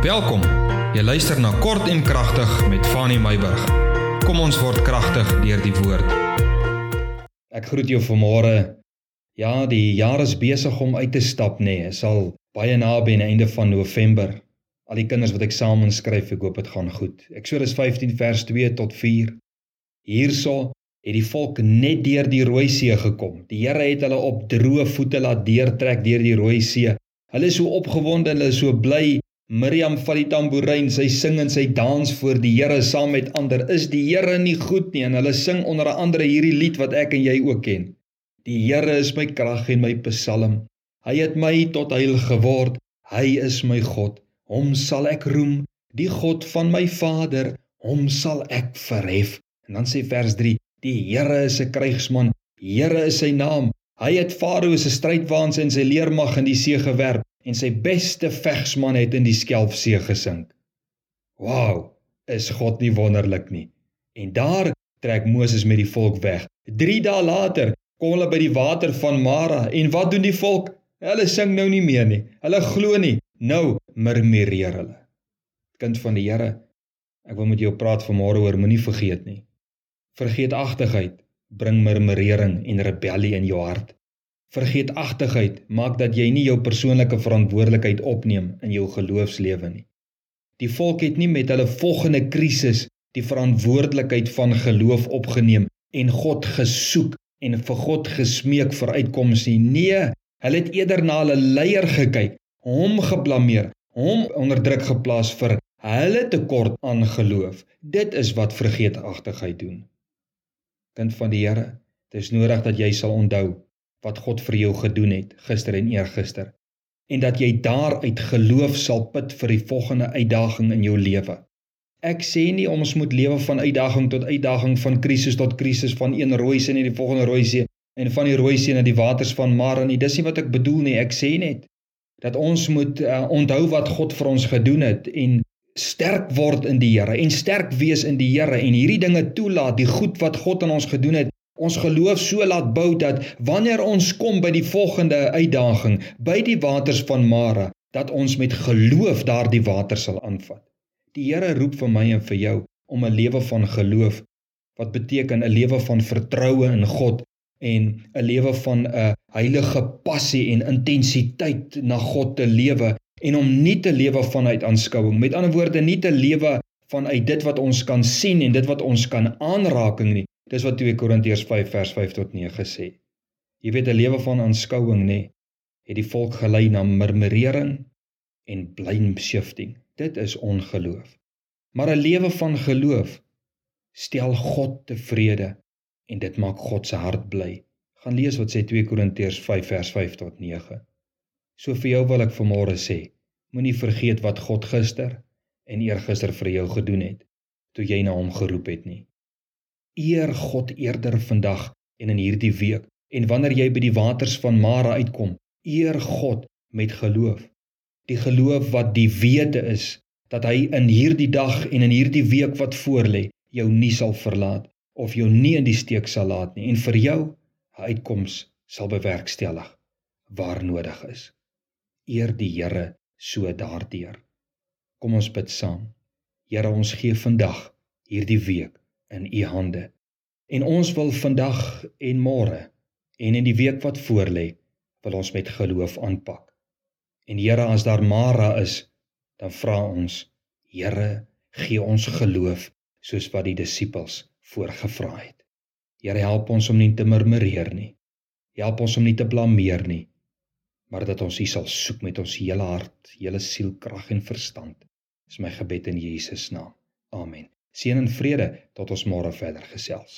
Welkom. Jy luister na Kort en Kragtig met Fanny Meyburg. Kom ons word kragtig deur die woord. Ek groet jou vanmôre. Ja, die jaar is besig om uit te stap nê. Nee. Dit sal baie naby aan die einde van November. Al die kinders wat eksamen skryf, ek hoop dit gaan goed. Eksodus 15 vers 2 tot 4. Hierso het die volk net deur die Rooi See gekom. Die Here het hulle op droë voete laat deurtrek deur die Rooi See. Hulle is so opgewonde, hulle is so bly Miriam vat die tamboerijn, sy sing en sy dans voor die Here saam met ander. Is die Here nie goed nie? En hulle sing onder andere hierdie lied wat ek en jy ook ken. Die Here is my krag en my psalm. Hy het my tot heil geword. Hy is my God. Hom sal ek roem, die God van my Vader, hom sal ek verhef. En dan sê vers 3: Die Here is 'n krygsman. Here is sy naam. Hy het Farao se strydwaans en sy leermag in die see gewerp en sy beste vegsman het in die Skelfsee gesink. Wow, is God nie wonderlik nie. En daar trek Moses met die volk weg. 3 dae later kom hulle by die water van Mara en wat doen die volk? Hulle sing nou nie meer nie. Hulle glo nie. Nou murmureer hulle. Kind van die Here, ek wil met jou praat vanmôre oor moenie vergeet nie. Vergeetachtigheid bring murmurering en rebellie in jou hart. Vergeetachtigheid maak dat jy nie jou persoonlike verantwoordelikheid opneem in jou geloofslewe nie. Die volk het nie met hulle volgende krisis die verantwoordelikheid van geloof opgeneem en God gesoek en vir God gesmeek vir uitkomste nie. Nee, hulle het eerder na hulle leier gekyk, hom geblameer, hom onder druk geplaas vir hulle tekort aan geloof. Dit is wat vergeetachtigheid doen. Kind van die Here, dit is nodig dat jy sal onthou wat God vir jou gedoen het gister en eergister en dat jy daaruit geloof sal put vir die volgende uitdaging in jou lewe. Ek sê nie ons moet lewe van uitdaging tot uitdaging van krisis tot krisis van een rooi see na die volgende rooi see en van die rooi see na die waters van Mara nie. Dis nie wat ek bedoel nie. Ek sê net dat ons moet uh, onthou wat God vir ons gedoen het en sterk word in die Here en sterk wees in die Here en hierdie dinge toelaat, die goed wat God aan ons gedoen het ons geloof so laat bou dat wanneer ons kom by die volgende uitdaging, by die waters van Mara, dat ons met geloof daardie water sal aanvat. Die Here roep vir my en vir jou om 'n lewe van geloof wat beteken 'n lewe van vertroue in God en 'n lewe van 'n heilige passie en intensiteit na God te lewe en om nie te lewe vanuit aanskouing met ander woorde nie te lewe vanuit dit wat ons kan sien en dit wat ons kan aanraking nie Dis wat 2 Korintiërs 5 vers 5 tot 9 sê. Jy weet 'n lewe van aanskouing nê, het die volk gelei na murmurering en blame shifting. Dit is ongeloof. Maar 'n lewe van geloof stel God tevrede en dit maak God se hart bly. Gaan lees wat sê 2 Korintiërs 5 vers 5 tot 9. So vir jou wil ek vanmôre sê, moenie vergeet wat God gister en eergister vir jou gedoen het toe jy na hom geroep het nie eer God eerder vandag en in hierdie week. En wanneer jy by die waters van Mara uitkom eer God met geloof. Die geloof wat die wete is dat hy in hierdie dag en in hierdie week wat voorlê jou nie sal verlaat of jou nie in die steek sal laat nie. En vir jou 'n uitkoms sal bewerkstellig waar nodig is. Eer die Here so daardeur. Kom ons bid saam. Here ons gee vandag hierdie week in u hande. En ons wil vandag en môre en in die week wat voorlê, wil ons met geloof aanpak. En Here, as daar Mara is, dan vra ons, Here, gee ons geloof soos wat die disippels voorgevra het. Here, help ons om nie te murmureer nie. Help ons om nie te blameer nie, maar dat ons U sal soek met ons hele hart, hele siel, krag en verstand. Dis my gebed in Jesus naam. Amen. Seën en vrede tot ons môre verder gesels.